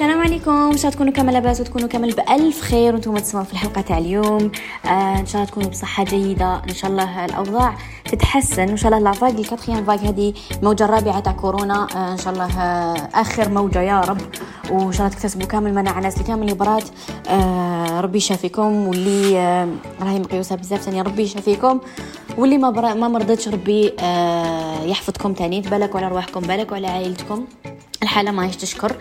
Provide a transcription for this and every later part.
السلام عليكم. إن شاء الله تكونوا كامل لاباس وتكونوا كامل بألف خير وأنتم تسمعوا في الحلقة تاع اليوم. آه إن شاء الله تكونوا بصحة جيدة. إن شاء الله الأوضاع تتحسن. وان شاء الله لافاق الكاتخيام فاق. هذه الموجه الرابعه تاع كورونا. آه إن شاء الله آه آخر موجة يا رب. وإن شاء الله تكتسبوا كامل مناعه ناس كامل البرات آه ربي يشافيكم. واللي آه راهي مقيوسه بزاف ثاني ربي يشافيكم. واللي ما ما مرضتش ربي آه يحفظكم تاني. تبالك على أرواحكم. بالك وعلى عائلتكم. الحالة ما تشكر.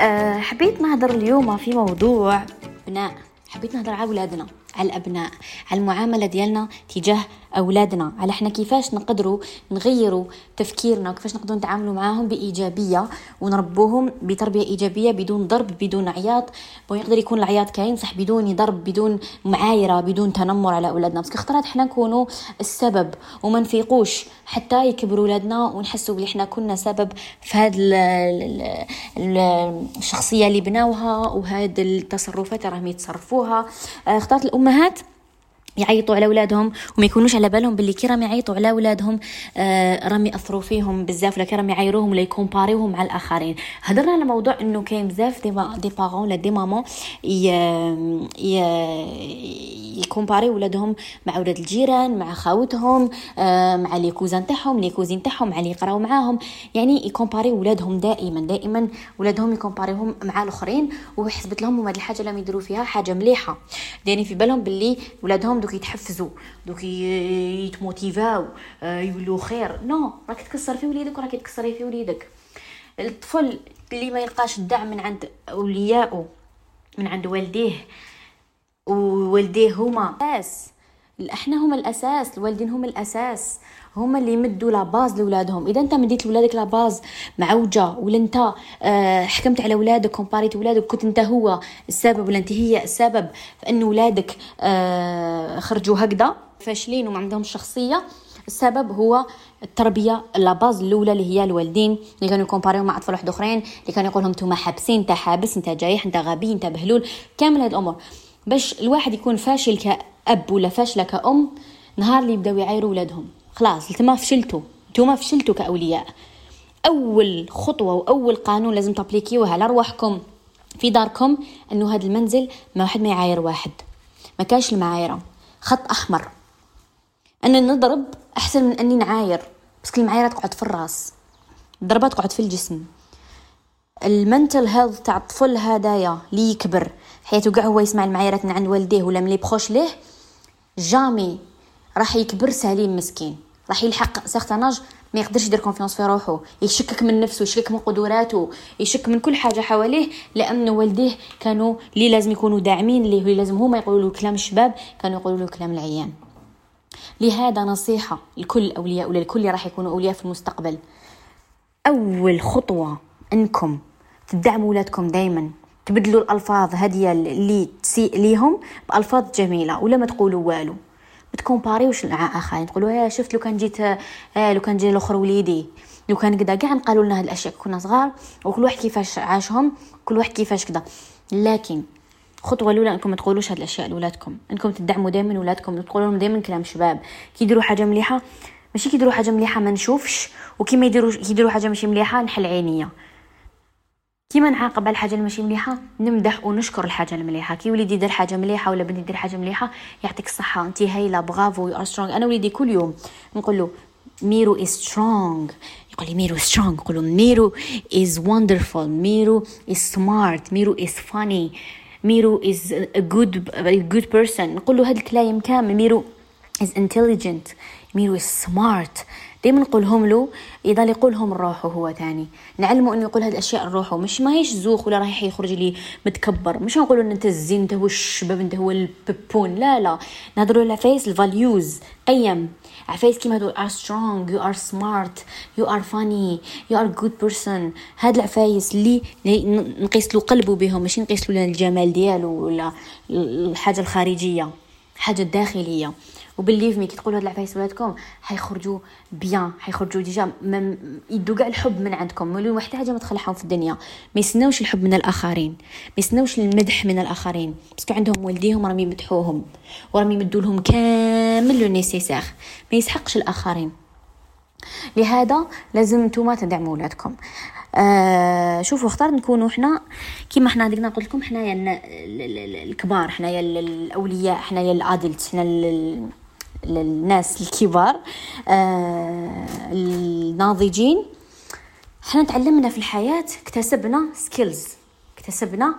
أه حبيت نهضر اليوم في موضوع بناء حبيت نهضر على أولادنا على الأبناء على المعاملة ديالنا تجاه أولادنا. على إحنا كيفاش نقدروا نغيروا تفكيرنا؟ وكيفاش نقدروا نتعاملوا معاهم بإيجابية ونربوهم بتربية إيجابية بدون ضرب بدون عياط؟ ويقدر يكون العياط كاين صح بدون ضرب بدون معايرة بدون تنمر على أولادنا. بس اختارت إحنا نكونوا السبب وما نفيقوش حتى يكبروا ولادنا ونحسوا بلي إحنا كنا سبب في هذه الشخصية اللي بناوها وهذه التصرفات راهم يتصرفوها. اختارت الأمهات يعيطوا على أولادهم وما يكونوش على بالهم باللي كي راهم يعيطوا على أولادهم. آه راهم ياثروا فيهم بزاف ولا كي راهم يعايروهم ولا يكومباريوهم مع الآخرين. هضرنا على موضوع إنه كاين بزاف des des parents ولا des mamans يكومباري ولادهم مع ولاد الجيران مع خاوتهم آه مع les cousins تاعهم les cousines تاعهم مع اللي يقراو معاهم. يعني يكومباري ولادهم دائما دائما ولادهم يكومباريهم مع الآخرين. وحسبت لهم هما الحاجة اللي يديروا فيها حاجة مليحة. داني في بالهم باللي ولادهم دوك يتحفزوا دوك يتموتيفاو آه، يولوا خير. نو راك تكسر في وليدك وراك تكسري في وليدك. الطفل اللي ما يلقاش الدعم من عند اوليائه من عند والديه ووالديه هما أساس إحنا هما الأساس الوالدين هما الأساس. هما اللي يمدوا la base لولادهم إذا أنت مديت لولادك la base معوجة ولا أنت آه، حكمت على ولادك كومباريت ولادك كنت أنت هو السبب ولا أنت هي السبب في ان ولادك آه، خرجوا هكذا فاشلين وما عندهم شخصية السبب هو التربية la base الأولى اللي هي الوالدين اللي كانوا يكومباريو مع أطفال واحد أخرين اللي كانوا يقول لهم حابسين أنت حابس أنت جايح أنت غبي أنت بهلول. كامل هاد الأمور. باش الواحد يكون فاشل كأب ولا فاشلة كأم نهار اللي يبداو يعايروا ولادهم خلاص انتما فشلتوا انتما فشلتوا كأولياء. أول خطوة وأول قانون لازم تابليكيوه على رواحكم في داركم إنه هذا المنزل ما واحد ما يعاير واحد. ما كاش المعايرة. خط أحمر. ان نضرب أحسن من أني نعاير بس المعايرة تقعد في الراس. الضربة تقعد في الجسم. المنتل هيلث تاع الطفل هدايا لي يكبر. حياته كاع هو يسمع المعايرات من عند والديه ولا م les proches ليه. jamais. راح يكبر سليم مسكين. راح يلحق certain âge ما يقدرش يدير confiance في روحه. يشكك من نفسه يشكك من قدراته يشك من كل حاجة حواليه لأن والديه كانوا اللي لازم يكونوا داعمين ليه اللي لازم هما يقولوا له كلام الشباب كانوا يقولوا له كلام العيان. لهذا نصيحة لكل الاولياء ولا لكل اللي راح يكونوا أولياء في المستقبل. أول خطوة إنكم تدعموا ولادكم دائما تبدلوا الألفاظ هذه اللي تسيء ليهم بألفاظ جميلة ولا ما تقولوا والو. تكومباريوش مع اخرين تقولوا يا شفت لو كان جيت آه لو كان جي الأخر وليدي. لو كان كدا كاع نقالوا لنا هاد الأشياء كنا صغار وكل واحد كيفاش عاشهم كل واحد كيفاش كدا. لكن خطوة الأولى أنكم ما تقولوش هاد الأشياء لولادكم. أنكم تدعموا دائما ولادكم تقولوا لهم دائما كلام شباب. كي يديروا حاجة مليحة؟ ماشي كيديروا حاجة مليحة ما نشوفش وكي يديروا كيديروا حاجة ماشي مليحة نحل عينيا. كيما نعاقب على الحاجة الماشي مليحة؟ نمدح ونشكر الحاجة المليحة. كي وليدي يدير حاجة مليحة ولا بنتي يدير حاجة مليحة يعطيك الصحة. انت هايلة bravo you are strong أنا وليدي كل يوم نقول له ميرو is strong يقول لي ميرو strong نقول له ميرو is wonderful ميرو is smart ميرو is funny ميرو is good good person نقول له هاد الكلايم كامل. ميرو is intelligent ميرو is smart دائما نقولهم له يضل يقولهم لروحه هو تاني. نعلمه إنه يقول هاد الأشياء لروحه مش ما هيش زوخ ولا رايح يخرج لي متكبر. مش نقول ان أنت الزين أنت هو الشباب أنت هو البيبون. لا لا. نهضروا العفايس ال values قيم. عفايس كيما هادو are strong you are smart you are funny you are good person هاد العفايس اللي نقيس له قلبه بهم ماشي نقيس له الجمال ديالو ولا الحاجة الخارجية حاجة داخليه و believe me كي تقولوا هاد العفايس ولادكم حيخرجوا bien حيخرجوا déjà يدوا كاع الحب من عندكم. يولوا حتى حاجة ما تخلعهم في الدنيا. ما يسناوش الحب من الآخرين. ما يسناوش المدح من الآخرين. parce que عندهم والديهم راهم يمدحوهم وراهم يمدوا لهم كامل le nécessaire. ما يسحقش الآخرين. لهذا لازم نتوما تدعموا ولادكم. آه شوفوا اختار نكونوا حنا كيما حنا ديكنا قلت لكم حنايا الكبار حنايا الأولياء حنايا الأدلت حنا الناس الكبار آه الناضجين. حنا تعلمنا في الحياة اكتسبنا سكيلز اكتسبنا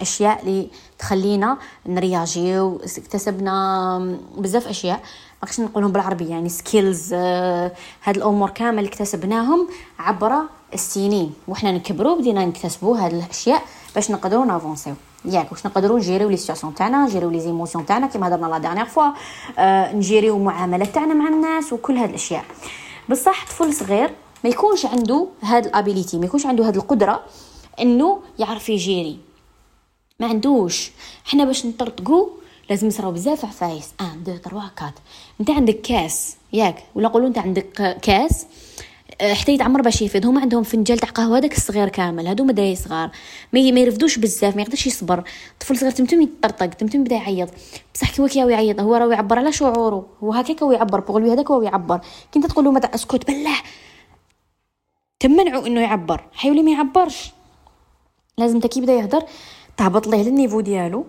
أشياء اللي تخلينا نرياجيو اكتسبنا بزاف أشياء. ما نقولهم بالعربية يعني skills آه هاد الأمور كامل اكتسبناهم عبر السنين. وحنا نكبروا بدينا نكتسبوا هاد الأشياء باش نقدروا نافونسيو. ياك واش نقدروا نجيريو les situations تاعنا نجيريو les émotions تاعنا كيما هضرنا la dernière fois آه نجيريو المعاملات تاعنا مع الناس وكل هاد الأشياء. بصح طفل صغير ما يكونش عنده هاد ال ability ما يكونش عنده هاد القدرة إنه يعرف يجيري. ما عندوش. حنا باش نطرطقو لازم نصراو بزاف عفايس. 1 2 3 4 أنت عندك كاس ياك؟ ولا قولوا أنت عندك كاس؟ حتى يتعمر باش يفيد. هما عندهم فنجال تاع قهوة هذاك الصغير كامل. هادو مداي صغار. ما يرفدوش بزاف ما يقدرش يصبر. طفل صغير تمتم يطرطق تمتم بدا يعيط. بصح كي كي يعيط هو راه يعبر على شعوره. هو هكاك هو يعبر. بغلو هذاك هو يعبر. كي انت تقول له ما اسكت بلح تمنعوا إنه يعبر. حيولي ما يعبرش. لازم كي يبدا يهدر تهبط ليه لل niveau ديالو.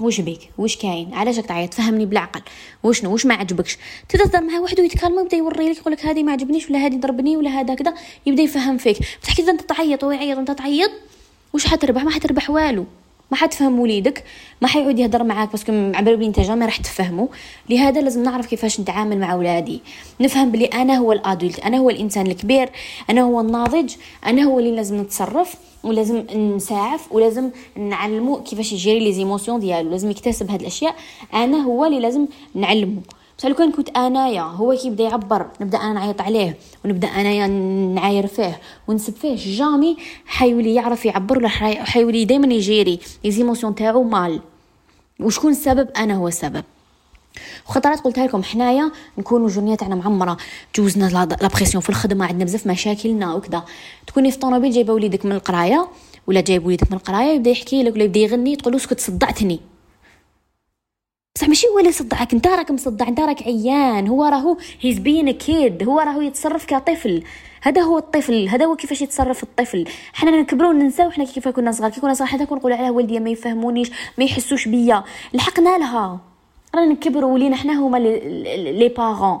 واش بيك؟ واش كاين؟ علاش راك تعيط فهمني بالعقل. وشنو؟ واش ما عجبكش؟ تهضر مع واحد ويتكلم ويبدأ يوري لك يقول لك هذه ما عجبنيش ولا هذه ضربني ولا هذا كذا يبدأ يفهم فيك. بصح كي أنت تعيط ويعيط وانت تعيط واش حتربح؟ ما حتربح والو. ما حتفهم وليدك ما حيعود يهضر معاك parce que عبالو بلي انت jamais راح تفهمه. لهذا لازم نعرف كيفاش نتعامل مع ولادي نفهم بلي أنا هو ال adult أنا هو الإنسان الكبير أنا هو الناضج أنا هو اللي لازم نتصرف ولازم نساعف ولازم نعلمو كيفاش يجري لي زيموسيون ديالو لازم يكتسب هاد الأشياء. أنا هو اللي لازم نعلمه. بصح لو كان كنت آنايا هو كيبدا يعبر نبدأ أنا نعيط عليه ونبدأ انايا نعاير فيه ونسب فيه. جامي حيولي يعرف يعبر ولا حيولي دائما يجيري لي زيموسيون تاعو مال. وشكون السبب؟ أنا هو السبب. وخطرات قلتها لكم حنايا نكونوا ال journée تاعنا معمرة. جوزنا la pression في الخدمة عندنا بزاف مشاكلنا وكذا تكوني في طوموبيل جايبه وليدك من القراية ولا جايب وليدك من القراية يبدأ يحكي لك ولا يبدأ يغني تقول له اسكت صدعتني. بصح ماشي هو اللي صدعك انت راك مصدع انت راك عيان هو راهو he's being kid هو راهو يتصرف كطفل. هذا هو الطفل هذا هو كيفاش يتصرف الطفل. حنا نكبروا وننساو حنا كيف كنا صغار كي كنا صغار حتى كنقولوا على والدي ما يفهمونيش ما يحسوش بيا لحقنا لها. رانا نكبروا ولينا حنا هما les parents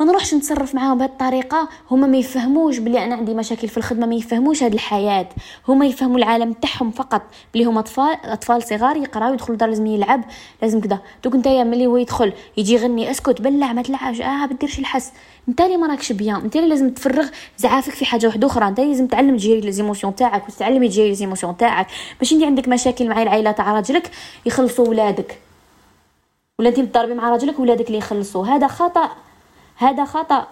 ما نروحش نتصرف معاهم بهذه الطريقة. هما ما يفهموش بلي أنا عندي مشاكل في الخدمة ما يفهموش هذه الحياة. هما يفهموا العالم تاعهم فقط. بلي هما أطفال أطفال صغار يقراو يدخلوا دار لازم يلعب لازم كذا. دوك نتايا ملي هو يدخل يجي يغني اسكت بلع ما تلعبش آه ما ديرش الحس. أنت اللي ما راكش bien. أنت اللي لازم تفرغ زعافك في حاجة واحدة أخرى. أنت لازم تعلم تجيري les émotions تاعك وتعلمي تجيري les émotions تاعك. ماشي انت عندك مشاكل مع العائلة تاع راجلك يخلصوا ولادك. ولا أنت مع راجلك ولادك اللي يخلصوا. هذا خطأ. هذا خطأ.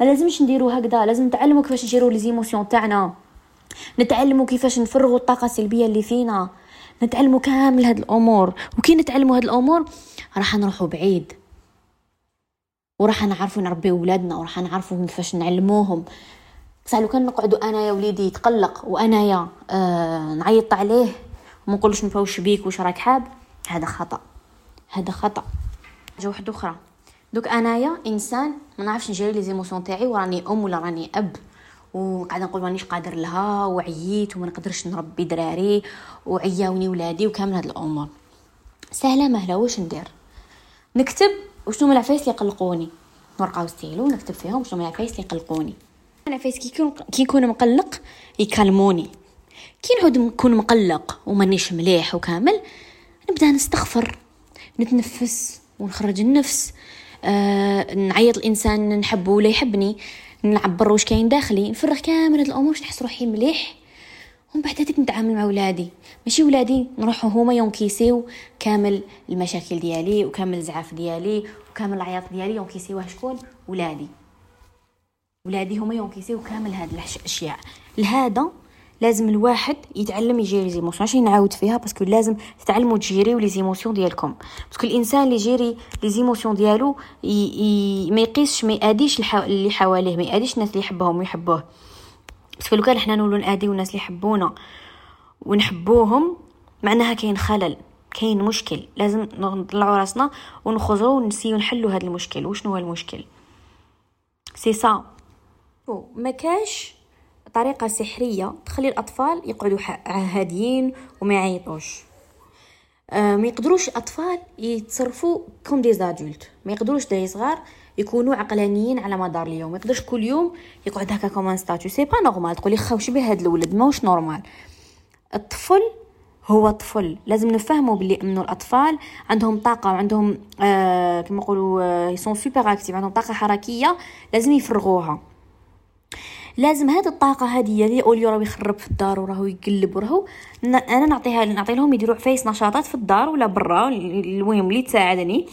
ما لازمش نديرو هكذا. لازم نتعلموا كيفاش نجيرو لي زيموسيون تاعنا. نتعلموا كيفاش نفرغوا الطاقة السلبية اللي فينا. نتعلموا كامل هاد الأمور. وكي نتعلموا هاد الأمور راح نروحوا بعيد. وراح نعرفوا نربيو ولادنا وراح نعرفوا كيفاش نعلموهم. بصح لو كان نقعدوا أنا يا وليدي يتقلق وانايا آه نعيط عليه وما نقولوش واش بيك واش راك حاب هذا خطأ. هذا خطأ. حاجة واحدة أخرى. دوك انايا انسان ما نعرفش نجري les émotions تاعي وراني ام ولا راني اب وقاعده نقول مانيش قادر لها وعييت وما نقدرش نربي دراري وعياوني ولادي وكامل هاد الأمور سهله مهله واش ندير نكتب وشنو من العفايس اللي يقلقوني ورقه وستيلو نكتب فيهم شنو من العفايس اللي يقلقوني العفايس كي يكون كي يكون مقلق يكلموني كي نعود نكون مقلق ومانيش مليح وكامل نبدا نستغفر نتنفس ونخرج النفس آه نعيط الإنسان نحبه ولا يحبني نعبر واش كاين داخلي نفرغ كامل هاد الأمور باش نحس روحي مليح. ومن بعد هذيك نتعامل مع ولادي. ماشي ولادي نروحوا هما ينكيسيو كامل المشاكل ديالي وكامل الزعاف ديالي وكامل العياط ديالي ينكيسيوه شكون؟ ولادي. ولادي هما ينكيسيو كامل هاد الاشياء لهذا لازم الواحد يتعلم يجيري émotions ماشي نعاود فيها parce que لازم تتعلموا تجيريو les émotions ديالكم. parce que الإنسان اللي يجيري les émotions ديالو ي... ي... ما يقيسش ما يأديش الح... اللي حواليه ما يأديش الناس اللي يحبهم ويحبوه. parce que لو كان حنا نولو ناديو الناس اللي يحبونا ونحبوهم معناها كاين خلل كاين مشكل. لازم نطلعوا راسنا ونخرجوا ونسييو نحلوا هذا المشكل. وشنو هو المشكل؟ سي سا ما كاش طريقة سحرية تخلي الأطفال يقعدوا هاديين وما يعيطوش. آه ما يقدروش الأطفال يتصرفوا comme des adultes ما يقدروش داي صغار يكونوا عقلانيين على مدار اليوم. ما يقدرش كل يوم يقعد هكا comme statue c'est pas normal تقولي خوش به هاد الولد. ماهوش normal الطفل هو طفل. لازم نفهمه بلي إنه الأطفال عندهم طاقة وعندهم آه كما نقولوا آه sont super actifs عندهم طاقة حركية. لازم يفرغوها. لازم هذه الطاقة هذه اللي au lieu راهو يخرب في الدار وراهو يقلب وراهو أنا نعطيها نعطي لهم يديروا عفايس نشاطات في الدار ولا برا المهم اللي تساعدني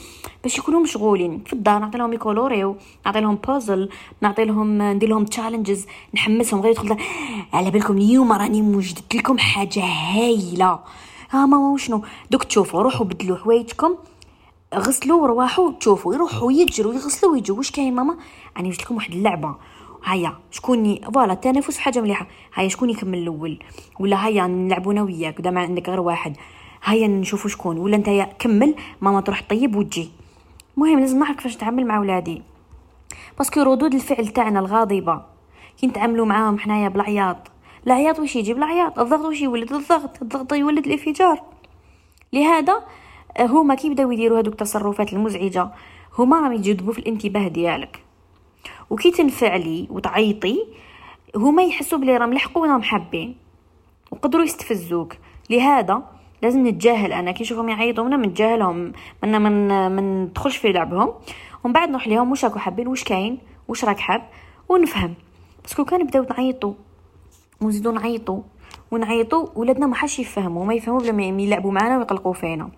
باش يكونوا مشغولين في الدار. نعطي لهم يكولوريو نعطي لهم بوزل نعطي لهم ندير لهم challenges نحمسهم غير يدخل على بالكم اليوم راني موجدت لكم حاجة هايلة. ها ماما وشنو؟ دوك تشوفوا روحوا بدلوا حوايجكم غسلوا ورواحوا تشوفوا يروحوا يجروا يغسلوا ويجوا واش كاين ماما؟ راني جبت لكم واحد اللعبة. هيا شكون voilà التنافس حاجة مليحة. هيا شكون يكمل الأول؟ ولا هيا نلعبوا أنا وياك دام عندك غير واحد. هيا نشوفوا شكون. ولا انت كمل ماما تروح طيب وتجي. المهم لازم نعرف كيفاش نتعامل مع ولادي. parce que ردود الفعل تاعنا الغاضبة. كي نتعاملوا معاهم حنايا بالعياط. العياط واش يجيب العياط الضغط واش يولد؟ الضغط. الضغط يولد الانفجار. لهذا هما كي بداو يديروا هذوك التصرفات المزعجة هما راهم يجذبوا في الانتباه ديالك. وكي تنفعلي وتعيطي هما يحسوا بلي راهم لحقوا وراهم حابين وقدروا يستفزوك. لهذا لازم نتجاهل أنا كي نشوفهم يعيطوا أنا نتجاهلهم من من من ندخلش في لعبهم. ومن بعد نروح لهم واش راكو حابين واش كاين واش راك حاب ونفهم. parce que كان بداو نعيطوا ونزيدو نعيطوا ونعيطوا ولادنا ما حاش يفهموا ما يفهموا بلا ما يلعبوا معنا ويقلقوا فينا.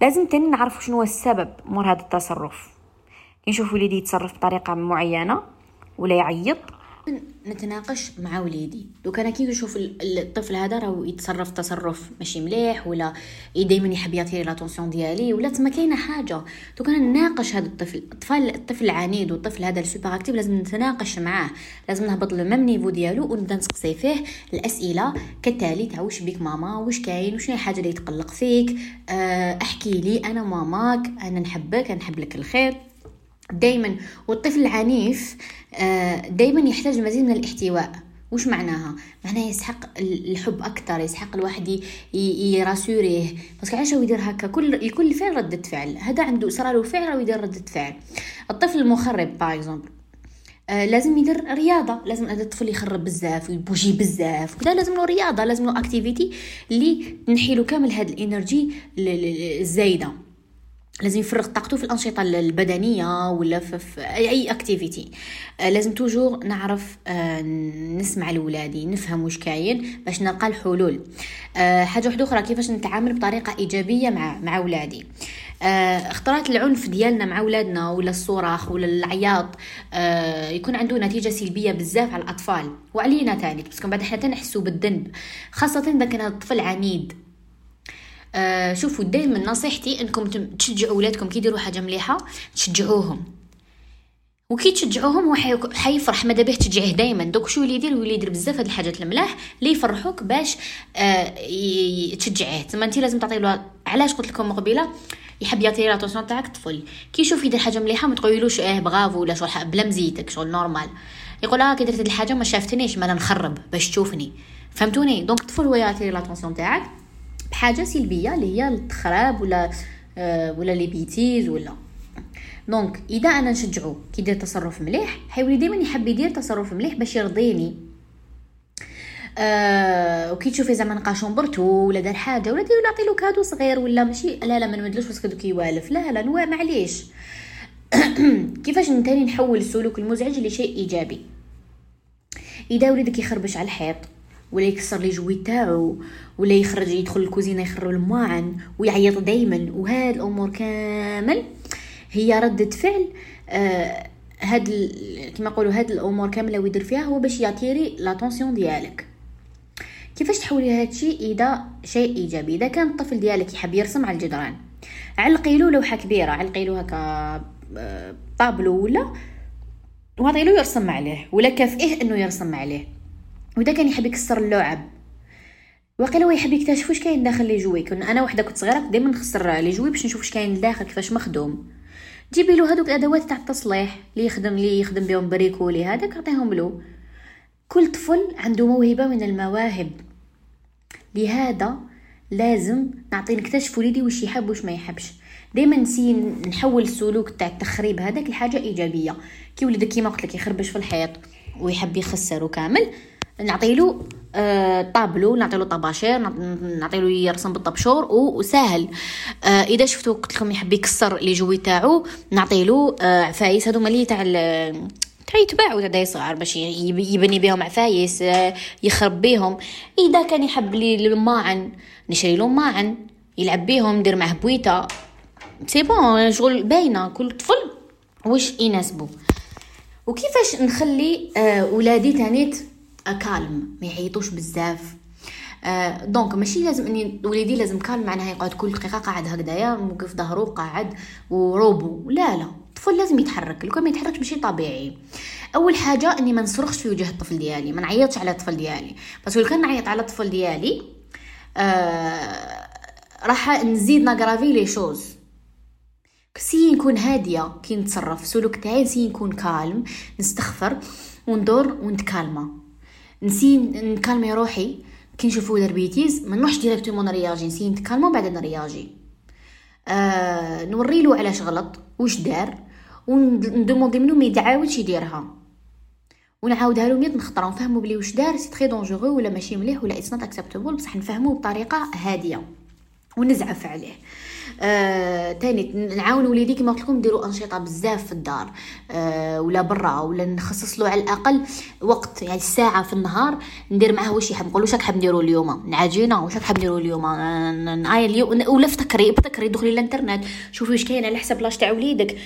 لازم تاني نعرفوا شنو هو السبب مور هذا التصرف. نشوف وليدي يتصرف بطريقة معينة ولا يعيط. نتناقش مع وليدي. لو كان كي نشوف الطفل هذا راهو يتصرف تصرف ماشي مليح ولا دائما يحب يعطي l'attention ديالي ولا تما كاينة حاجة. لو كان نناقش هذا الطفل. الطفل الطفل العنيد والطفل هذا ال super actif لازم نتناقش معاه. لازم نهبط لل même niveau ديالو ونبدا نسقسي فيه الأسئلة. كالتالي تاع واش بيك ماما؟ واش كاين؟ وشنو الحاجة اللي تقلق فيك؟ أه أحكي لي أنا ماماك. أنا نحبك أنا نحب لك الخير. دايما والطفل العنيف آه، دايما يحتاج مزيد من الاحتواء. وش معناها؟ معناها يسحق الحب أكثر يسحق الواحد ي rassurer ه بس علاش هو يدير هكا كل الكل فعل ردة فعل. هذا عنده صار له فعل راه يدير ردة فعل. الطفل المخرب par exemple آه لازم يدير رياضة. لازم هذا الطفل يخرب بزاف ويبوجي بزاف. وكذا لازم له رياضة لازم له activité اللي تنحي كامل هاد ال énergie الزايدة. لازم يفرغ طاقته في الأنشطة البدنية ولا في اي activité آه، لازم toujours نعرف آه، نسمع لولادي نفهم واش كاين باش نلقى الحلول. آه، حاجة واحدة أخرى كيفاش نتعامل بطريقة إيجابية مع مع ولادي. الإفراط العنف ديالنا مع ولادنا ولا الصراخ ولا العياط. يكون عنده نتيجة سلبية بزاف على الأطفال. وعلينا تاني بس بعد حتى نحسوا بالذنب خاصة إذا كان الطفل عنيد. آه شوفوا دائما نصيحتي إنكم تشجعوا أولادكم كي يديروا حاجة مليحة تشجعوهم. وكي تشجعوهم هو حيفرح. ماذا به تشجعيه دائما دوك شنو اللي يدير؟ واللي يدير بزاف هاد الحاجات الملاح اللي يفرحوك باش آه تشجعيه. تما انت لازم تعطي له علاش قلت لكم قبيلة؟ يحب يعطي l'attention تاعك طفل. كي يشوف يدير حاجة مليحة ما تقوليلوش آه بغافو ولا شغل بلا مزيتك شغل normal يقول آه كي درت الحاجة ما شافتنيش ما نخرب باش تشوفني. فهمتوني؟ donc الطفل هو يعطي l'attention تاعك. بحاجة سلبية اللي هي التخراب ولا آه ولا les bêtises ولا. donc إذا أنا نشجعو كي يدير تصرف مليح حيولي دائما يحب يدير تصرف مليح باش يرضيني. آه وكي تشوفي زعما نلقى chambre تو ولا دار حاجة ولا دير نعطي له cadeau صغير ولا ماشي لا لا ما نمدلوش parce que دوك يوالف لا لا نوا معليش. كيفاش نتاني نحول السلوك المزعج لشيء إيجابي؟ إذا وليدك يخربش على الحيط ولا يكسر لي جوي تاعو ولا يخرج يدخل الكوزينة يخرب الماعن ويعيط دايما. وهاد الأمور كامل هي ردة فعل آه هاد كما نقولوا هاد الأمور كاملة ويدير فيها هو باش يعطيري لاتونسيون ديالك. كيفاش تحولي هذا الشيء اذا شيء إيجابي؟ إذا كان الطفل ديالك يحب يرسم على الجدران علقي له لوحة كبيرة علقي له هكا آه، طابلو ولا وعطي له يرسم عليه ولا كافئه إنه يرسم عليه؟ وإذا كان يحب يكسر اللعب. واقيلا هو يحب يكتشف واش كاين داخل les jouets. كنا أنا وحدة كنت صغيرة دائما نخسر les jouets باش نشوف واش كاين داخل كيفاش مخدوم. جيبي له هذوك الأدوات تاع التصليح اللي يخدم اللي يخدم بهم bricoler هذاك عطيهم له. كل طفل عنده موهبة من المواهب. لهذا لازم نعطي نكتشف وليدي واش يحب واش ما يحبش. دائما نسيي نحول السلوك تاع التخريب هذاك لحاجة إيجابية. كي ولدك كيما قلت لك يخربش في الحيط ويحب يخسر كامل نعطي له آه طابلو نعطي له طباشير نعطي له يرسم بالطبشور وسهل آه إذا شفتو قلت لكم يحب يكسر les jouets تاعو نعطي له آه عفايس. هذوما اللي تاع تاع يتباعوا تاع صغار باش يبني بهم عفايس آه يخرب بيهم. إذا كان يحب لي الماعن نشري له ماعن يلعب بيهم ندير معاه بويته c'est bon شغل باينة كل طفل واش يناسبو. وكيفاش نخلي آه ولادي تانيت calme ما يعيطوش بزاف. آه donc ماشي لازم إني وليدي لازم calme معناها يقعد كل دقيقة قاعد هكذايا موقف ظهره قاعد وروبو. لا لا الطفل لازم يتحرك لو ما يتحركش ماشي طبيعي. أول حاجة إني ما نصرخش في وجه الطفل ديالي ما نعيطش على الطفل ديالي. بس لو كان نعيط على الطفل ديالي آه راح نزيد ن aggraver les choses essaie نكون هادية كي نتصرف. سلوك تاعي essaie نكون calme نستغفر وندور ونت calmer ن essayer ن calmer روحي. كي نشوفو دار bêtise ما نروحش ديريكتومون نرياجي نسي نتكالمو بعد نرياجي آه نوريلو علاش غلط واش دار ون demander منو ما يتعاودش يديرها. ونعاودها له 100 خطره نفهمو بلي واش دار c'est très dangereux ولا ماشي مليح ولا it's not acceptable بصح نفهمو بطريقة هادية. ونزعف عليه. آه، تاني نعاون وليدي كما قلت لكم نديروا أنشطة بزاف في الدار. آه، ولا برا ولا نخصص له على الأقل وقت يعني ساعة في النهار ندير معاه واش يحب. نقول واش حاب نديروا اليوم؟ نعاجينا واش حاب نديروا اليوم؟ نعاين اليوم ولا افتكري ابتكري دخلي الانترنت. شوفي واش كاين على حسب لاش تاع وليدك.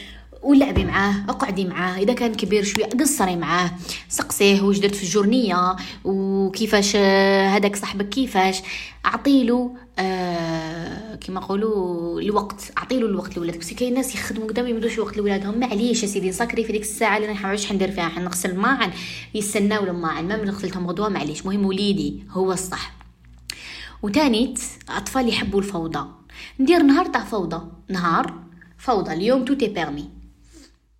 ولعبي معاه اقعدي معاه إذا كان كبير شوية قصري معاه. سقسيه واش درت في الجورنية؟ وكيفاش هذاك صاحبك كيفاش؟ اعطيله آه كيما نقولوا الوقت. اعطيله الوقت لولادك بس كاين ناس يخدموا قدام يمدوش وقت لولادهم. معليش يا سيدي نسكري في ديك الساعة اللي راح واش حندير فيها حنغسل الماعن يستناو الماعن ما غسلتهم غدوة معليش. مهم وليدي هو الصح. وتانيت أطفال يحبوا الفوضى. ندير نهار تاع فوضى. نهار فوضى. اليوم tout est permis.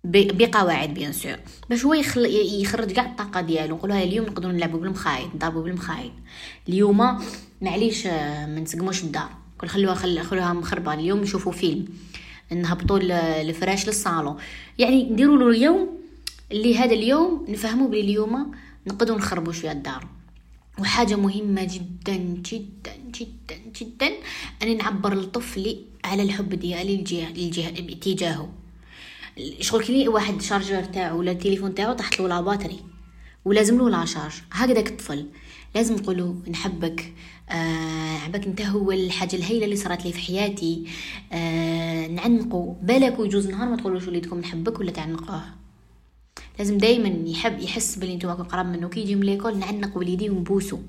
بقواعد bien sûr. باش هو يخل... يخرج كاع الطاقة ديالو نقولوا اليوم نقدروا نلعبوا بالمخايد نضربوا بالمخايد اليوم معليش آه، ما نسقموش الدار. كل خلوها خل... خلوها مخربة. اليوم نشوفوا فيلم. نهبطوا الفراش للصالون. يعني نديروا له اليوم اللي هذا اليوم نفهموا بلي اليوم نقدروا نخربوا شوية الدار. وحاجة مهمة جدا جدا جدا جدا. اني نعبر لطفلي على الحب ديالي الجهه الجهه تجاهه. شغل كي واحد شارجر تاعو ولا التليفون تاعو طاحت له باتري ولازم له لا شارج. هكذاك الطفل لازم نقولوا نحبك آه عباك انت هو الحاجة الهيله اللي صارت لي في حياتي. آه نعنقو. بالك ويجوز نهار ما تقولوش وليدكم نحبك ولا تعنقوه. لازم دائما يحب يحس بلي نتوما قراب منه كي يجي من l'école نعنق وليدي ونبوسو.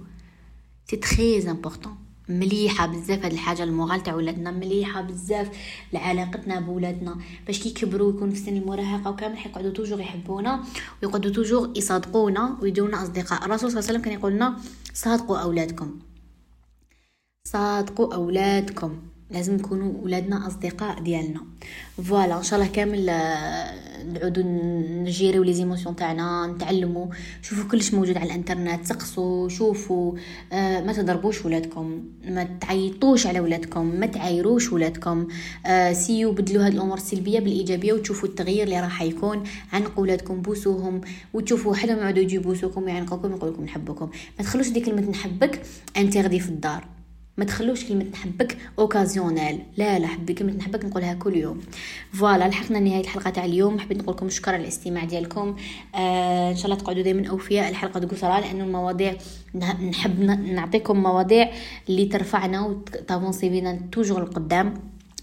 c'est très important مليحة بزاف هاد الحاجة ال moral تاع ولادنا مليحة بزاف لعلاقتنا بولادنا. باش كي يكبروا يكون في سن المراهقة وكامل حيقعدوا toujours يحبونا ويقعدوا toujours يصادقونا ويدونا أصدقاء. الرسول صلى الله عليه وسلم كان يقول لنا صادقوا أولادكم. صادقوا أولادكم. لازم نكونوا ولادنا أصدقاء ديالنا. voilà إن شاء الله كامل آه، نعودوا ن gérer و les émotions تاعنا نتعلموا. شوفوا كلش موجود على الإنترنت سقسوا شوفوا. آه ما تضربوش ولادكم ما تعيطوش على ولادكم ما تعايروش ولادكم. آه essayez بدلوا هاد الأمور السلبية بالإيجابية وتشوفوا التغيير اللي راح يكون. عنق ولادكم بوسوهم وتشوفوا حدا يعودوا يجيبوا بوسوكم ويعنقوكم يقول نحبكم. ما تخلوش ديك كلمة نحبك انتغدي في الدار. ما تخلوش كلمة نحبك occasionnelle لا لا حبي كلمة نحبك نقولها كل يوم. voilà لحقنا نهاية الحلقة تاع اليوم. حبيت نقول لكم شكرا على الاستماع ديالكم. آه إن شاء الله تقعدوا دائما أوفياء. الحلقة قصرى لأنه المواضيع نحب نعطيكم مواضيع اللي ترفعنا وت avancer بينا toujours القدام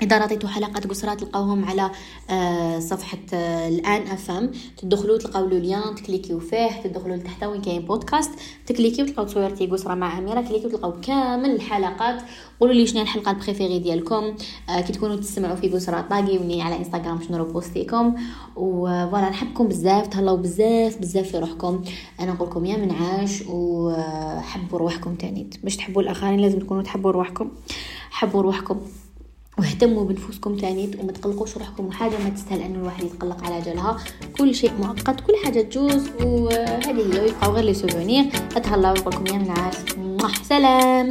إذا رأيتوا حلقات قصرات تلقاوهم على آه، صفحة آه، الآن FM تدخلوا تلقاو le lien ت cliquer و فيه. تدخلوا لتحت وين كاين بودكاست. ت cliquer و تلقاو تصويرتي قصرة مع أميرة. cliquer و تلقاو كامل الحلقات. قولوا لي شنو الحلقة ال préférée ديالكم. آه، كي تكونوا تسمعوا في قصرات باقيوني على إنستغرام شنو poster يكم. و voilà نحبكم بزاف. تهلاو بزاف بزاف في روحكم. أنا نقول لكم يا منعاش. وحبوا روحكم تاني. باش تحبوا الآخرين لازم تكونوا تحبوا روحكم حبوا روحكم واهتموا بنفوسكم تاني وما تقلقوش روحكم وحاجة ما تستاهل انه الواحد يتقلق على جالها كل شيء مؤقت كل حاجة تجوز وهذه هي ويبقاو غير لي سوفونير. أتهلاو نقول لكم يا منعاس سلام